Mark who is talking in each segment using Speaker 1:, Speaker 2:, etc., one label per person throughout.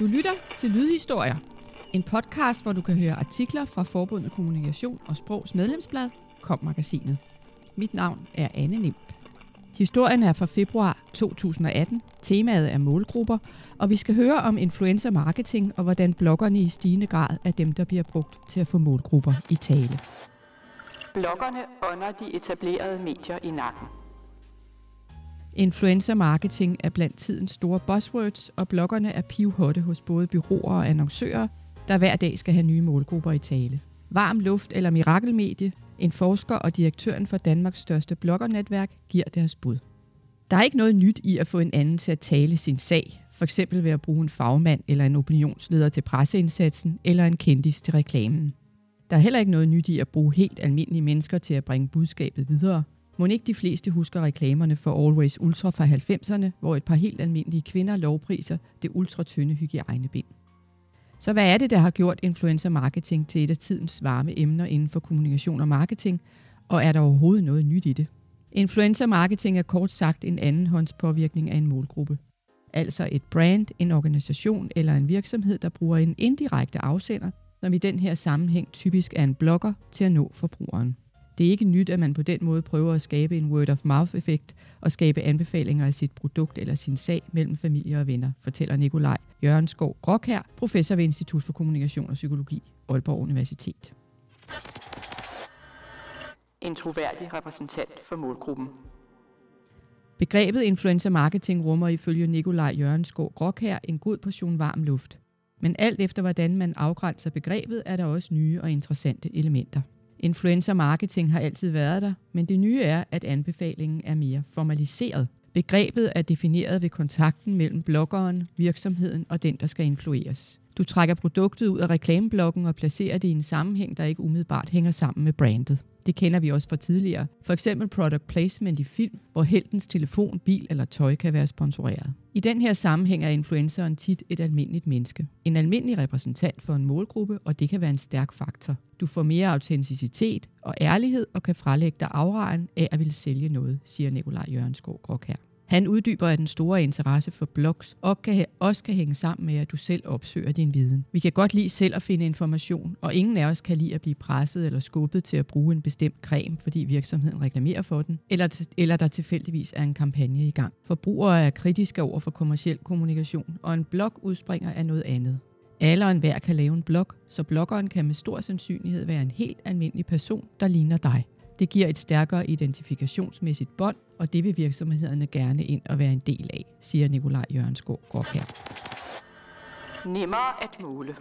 Speaker 1: Du lytter til Lydhistorier, en podcast, hvor du kan høre artikler fra Forbundet Kommunikation og Sprogs medlemsblad, Kom-magasinet. Mit navn er Anne Nimp. Historien er fra februar 2018. Temaet er målgrupper, og vi skal høre om influencer marketing og hvordan bloggerne i stigende grad er dem, der bliver brugt til at få målgrupper i tale. Bloggerne ånder de etablerede medier i nakken. Influencer marketing er blandt tidens store buzzwords, og bloggerne er pivhotte hos både byråer og annoncører, der hver dag skal have nye målgrupper i tale. Varm Luft eller Mirakelmedie, en forsker og direktøren for Danmarks største bloggernetværk, giver deres bud. Der er ikke noget nyt i at få en anden til at tale sin sag, for eksempel ved at bruge en fagmand eller en opinionsleder til presseindsatsen eller en kendis til reklamen. Der er heller ikke noget nyt i at bruge helt almindelige mennesker til at bringe budskabet videre. Må ikke de fleste husker reklamerne for Always Ultra fra 90'erne, hvor et par helt almindelige kvinder lovpriser det ultratynde hygiejnebind. Så hvad er det, der har gjort influencer marketing til et af tidens varme emner inden for kommunikation og marketing, og er der overhovedet noget nyt i det? Influencer marketing er kort sagt en anden hånds påvirkning af en målgruppe. Altså et brand, en organisation eller en virksomhed, der bruger en indirekte afsender, som i den her sammenhæng typisk er en blogger til at nå forbrugeren. Det er ikke nyt, at man på den måde prøver at skabe en word-of-mouth-effekt og skabe anbefalinger af sit produkt eller sin sag mellem familie og venner, fortæller Nikolaj Jørgen Skov Gråkær, professor ved Institut for Kommunikation og Psykologi, Aalborg Universitet. En troværdig repræsentant for målgruppen. Begrebet influencer marketing rummer ifølge Nikolaj Jørgenskov Gråkær en god portion varm luft. Men alt efter hvordan man afgrænser begrebet, er der også nye og interessante elementer. Influencer marketing har altid været der, men det nye er, at anbefalingen er mere formaliseret. Begrebet er defineret ved kontakten mellem bloggeren, virksomheden og den, der skal influeres. Du trækker produktet ud af reklameblokken og placerer det i en sammenhæng, der ikke umiddelbart hænger sammen med brandet. Det kender vi også fra tidligere. For eksempel product placement i film, hvor heltens telefon, bil eller tøj kan være sponsoreret. I den her sammenhæng er influenceren tit et almindeligt menneske. En almindelig repræsentant for en målgruppe, og det kan være en stærk faktor. Du får mere autenticitet og ærlighed og kan frelægge dig afrejen af at ville sælge noget, siger Nikolaj Jørgenskov Grok her. Han uddyber, at den store interesse for blogs og kan, også kan hænge sammen med, at du selv opsøger din viden. Vi kan godt lide selv at finde information, og ingen af os kan lide at blive presset eller skubbet til at bruge en bestemt creme, fordi virksomheden reklamerer for den, eller, eller der tilfældigvis er en kampagne i gang. Forbrugere er kritiske over for kommersiel kommunikation, og en blog udspringer af noget andet. Alle og enhver kan lave en blog, så bloggeren kan med stor sandsynlighed være en helt almindelig person, der ligner dig. Det giver et stærkere identifikationsmæssigt bånd, og det vil virksomhederne gerne ind og være en del af, siger Nikolaj Jørgenskov her. Nemmere at måle.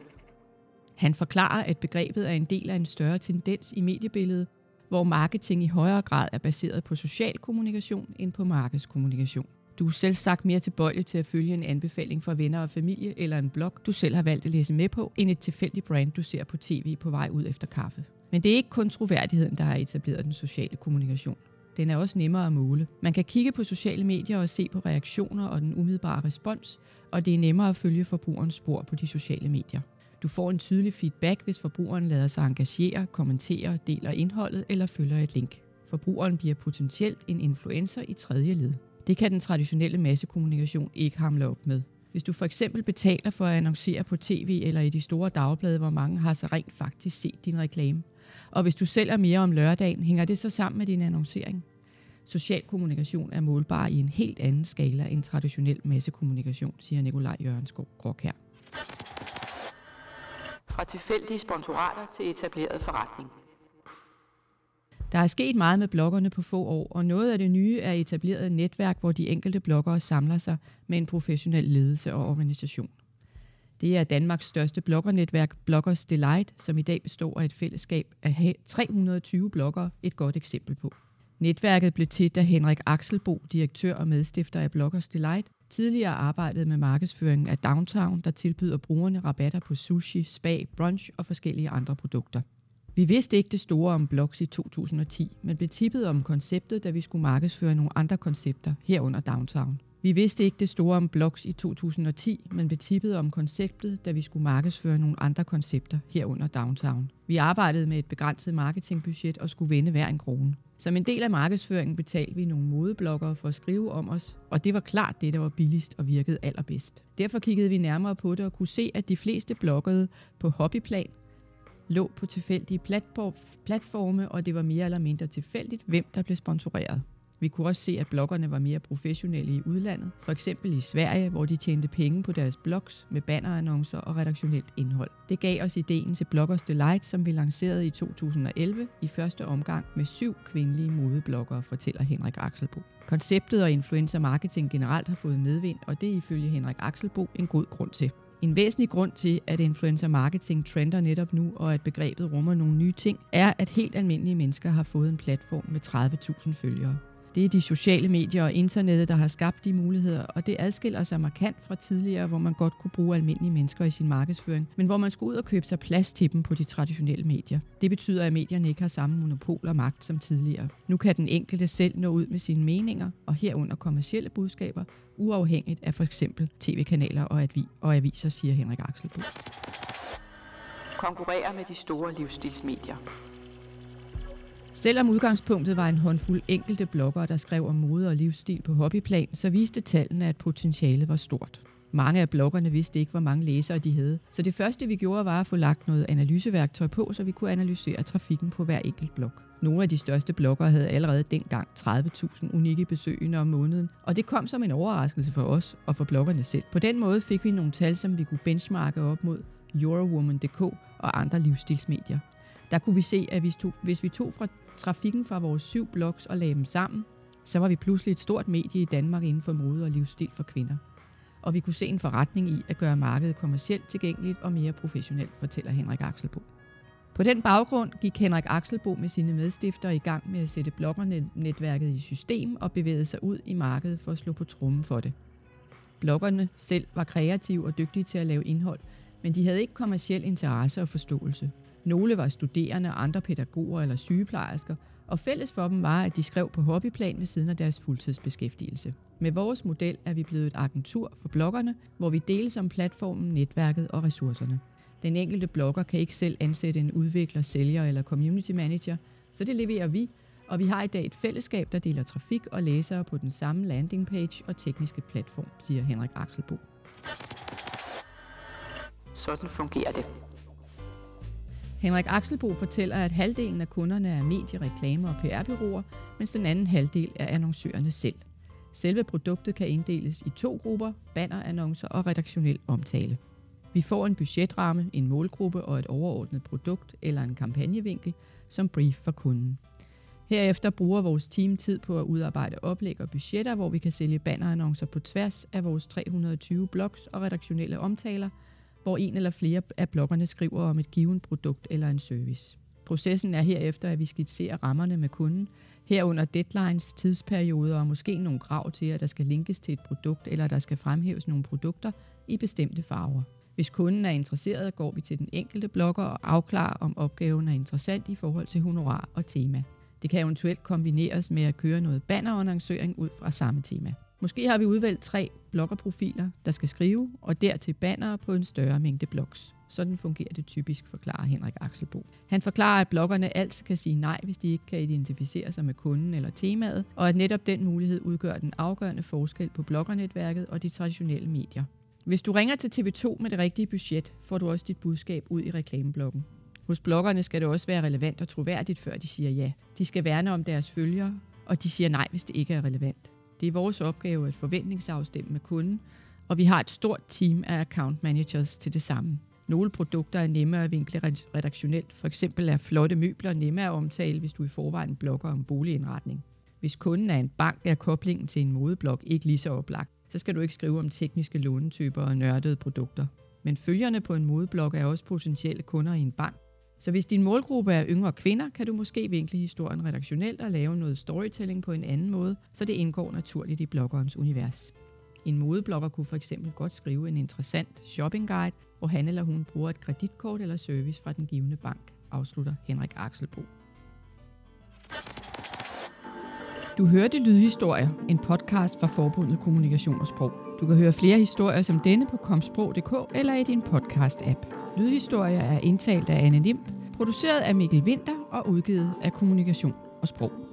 Speaker 1: Han forklarer, at begrebet er en del af en større tendens i mediebilledet, hvor marketing i højere grad er baseret på social kommunikation end på markedskommunikation. Du er selv sagt mere tilbøjelig til at følge en anbefaling fra venner og familie eller en blog, du selv har valgt at læse med på, end et tilfældigt brand, du ser på tv på vej ud efter kaffe. Men det er ikke kun troværdigheden, der har etableret den sociale kommunikation. Den er også nemmere at måle. Man kan kigge på sociale medier og se på reaktioner og den umiddelbare respons, og det er nemmere at følge forbrugerens spor på de sociale medier. Du får en tydelig feedback, hvis forbrugeren lader sig engagere, kommentere, deler indholdet eller følger et link. Forbrugeren bliver potentielt en influencer i tredje led. Det kan den traditionelle massekommunikation ikke hamle op med. Hvis du for eksempel betaler for at annoncere på tv eller i de store dagblade, hvor mange har så rent faktisk set din reklame, og hvis du sælger mere om lørdagen, hænger det så sammen med din annoncering? Social kommunikation er målbar i en helt anden skala end traditionel massekommunikation, siger Nikolaj Jørgenskov Grok her. Fra tilfældige sponsorater til etableret forretning. Der er sket meget med bloggerne på få år, og noget af det nye er etableret et netværk, hvor de enkelte bloggere samler sig med en professionel ledelse og organisation. Det er Danmarks største bloggernetværk, Bloggers Delight, som i dag består af et fællesskab af 320 bloggere, et godt eksempel på. Netværket blev til, da Henrik Axelbo, direktør og medstifter af Bloggers Delight, tidligere arbejdede med markedsføringen af Downtown, der tilbyder brugerne rabatter på sushi, spa, brunch og forskellige andre produkter. Vi vidste ikke det store om blogs i 2010, men blev tippet om konceptet, da vi skulle markedsføre nogle andre koncepter herunder Downtown. Vi vidste ikke det store om blogs i 2010, men blev tippet om konceptet, da vi skulle markedsføre nogle andre koncepter herunder Downtown. Vi arbejdede med et begrænset marketingbudget og skulle vende hver en krone. Som en del af markedsføringen betalte vi nogle modebloggere for at skrive om os, og det var klart det, der var billigst og virkede allerbedst. Derfor kiggede vi nærmere på det og kunne se, at de fleste bloggede på hobbyplan, lå på tilfældige platforme, og det var mere eller mindre tilfældigt, hvem der blev sponsoreret. Vi kunne også se, at bloggerne var mere professionelle i udlandet, for eksempel i Sverige, hvor de tjente penge på deres blogs med bannerannoncer og redaktionelt indhold. Det gav os ideen til Bloggers Delight, som vi lancerede i 2011 i første omgang med syv kvindelige modebloggere, fortæller Henrik Axelbo. Konceptet og influencer marketing generelt har fået medvind, og det er ifølge Henrik Axelbo en god grund til. En væsentlig grund til, at influencer marketing trender netop nu, og at begrebet rummer nogle nye ting, er, at helt almindelige mennesker har fået en platform med 30.000 følgere. Det er de sociale medier og internettet, der har skabt de muligheder, og det adskiller sig markant fra tidligere, hvor man godt kunne bruge almindelige mennesker i sin markedsføring, men hvor man skulle ud og købe sig plads til dem på de traditionelle medier. Det betyder, at medierne ikke har samme monopol og magt som tidligere. Nu kan den enkelte selv nå ud med sine meninger, og herunder kommercielle budskaber, uafhængigt af for eksempel tv-kanaler og, advi- og aviser, siger Henrik Axelbo.
Speaker 2: Konkurrerer med de store livsstilsmedier.
Speaker 1: Selvom udgangspunktet var en håndfuld enkelte bloggere, der skrev om mode og livsstil på hobbyplan, så viste tallene, at potentialet var stort. Mange af bloggerne vidste ikke, hvor mange læsere de havde, så det første vi gjorde var at få lagt noget analyseværktøj på, så vi kunne analysere trafikken på hver enkelt blog. Nogle af de største bloggere havde allerede dengang 30.000 unikke besøgende om måneden, og det kom som en overraskelse for os og for bloggerne selv. På den måde fik vi nogle tal, som vi kunne benchmarke op mod Eurowoman.dk og andre livsstilsmedier. Der kunne vi se, at hvis, tog, hvis vi tog fra trafikken fra vores syv blogs og lagde dem sammen, så var vi pludselig et stort medie i Danmark inden for mode og livsstil for kvinder. Og vi kunne se en forretning i at gøre markedet kommercielt tilgængeligt og mere professionelt, fortæller Henrik Axelbo. På den baggrund gik Henrik Axelbo med sine medstiftere i gang med at sætte bloggernetværket i system og bevægede sig ud i markedet for at slå på trummen for det. Bloggerne selv var kreative og dygtige til at lave indhold, men de havde ikke kommersiel interesse og forståelse. Nogle var studerende, andre pædagoger eller sygeplejersker, og fælles for dem var, at de skrev på hobbyplan ved siden af deres fuldtidsbeskæftigelse. Med vores model er vi blevet et agentur for bloggerne, hvor vi deles om platformen, netværket og ressourcerne. Den enkelte blogger kan ikke selv ansætte en udvikler, sælger eller community manager, så det leverer vi, og vi har i dag et fællesskab, der deler trafik og læsere på den samme landingpage og tekniske platform, siger Henrik Axelbo.
Speaker 2: Sådan fungerer det.
Speaker 1: Henrik Axelbo fortæller, at halvdelen af kunderne er medie-, reklame- og PR-byråer, mens den anden halvdel er annoncørerne selv. Selve produktet kan inddeles i to grupper, bannerannoncer og redaktionel omtale. Vi får en budgetramme, en målgruppe og et overordnet produkt eller en kampagnevinkel som brief for kunden. Herefter bruger vores team tid på at udarbejde oplæg og budgetter, hvor vi kan sælge bannerannoncer på tværs af vores 320 blogs og redaktionelle omtaler – hvor en eller flere af bloggerne skriver om et givet produkt eller en service. Processen er herefter, at vi skitserer rammerne med kunden, herunder deadlines, tidsperioder og måske nogle krav til, at der skal linkes til et produkt eller der skal fremhæves nogle produkter i bestemte farver. Hvis kunden er interesseret, går vi til den enkelte blogger og afklarer, om opgaven er interessant i forhold til honorar og tema. Det kan eventuelt kombineres med at køre noget bannerannoncering ud fra samme tema. Måske har vi udvalgt tre bloggerprofiler, der skal skrive, og dertil bannere på en større mængde blogs. Sådan fungerer det typisk, forklarer Henrik Axelbo. Han forklarer, at bloggerne altid kan sige nej, hvis de ikke kan identificere sig med kunden eller temaet, og at netop den mulighed udgør den afgørende forskel på bloggernetværket og de traditionelle medier. Hvis du ringer til TV2 med det rigtige budget, får du også dit budskab ud i reklameblokken. Hos bloggerne skal det også være relevant og troværdigt, før de siger ja. De skal værne om deres følgere, og de siger nej, hvis det ikke er relevant. Det er vores opgave at forventningsafstemme med kunden, og vi har et stort team af account managers til det samme. Nogle produkter er nemmere at vinkle redaktionelt. For eksempel er flotte møbler nemmere at omtale, hvis du i forvejen blogger om boligindretning. Hvis kunden er en bank, er koblingen til en modeblog ikke lige så oplagt. Så skal du ikke skrive om tekniske lånetyper og nørdede produkter. Men følgerne på en modeblog er også potentielle kunder i en bank, så hvis din målgruppe er yngre kvinder, kan du måske vinkle historien redaktionelt og lave noget storytelling på en anden måde, så det indgår naturligt i bloggerens univers. En modeblogger kunne for eksempel godt skrive en interessant shoppingguide, hvor han eller hun bruger et kreditkort eller service fra den givende bank, afslutter Henrik Axelbro. Du hørte Lydhistorier, en podcast fra Forbundet Kommunikation og Sprog. Du kan høre flere historier som denne på komsprog.dk eller i din podcast-app. Lydhistorier er indtalt af Anne Lim, produceret af Mikkel Winter og udgivet af Kommunikation og Sprog.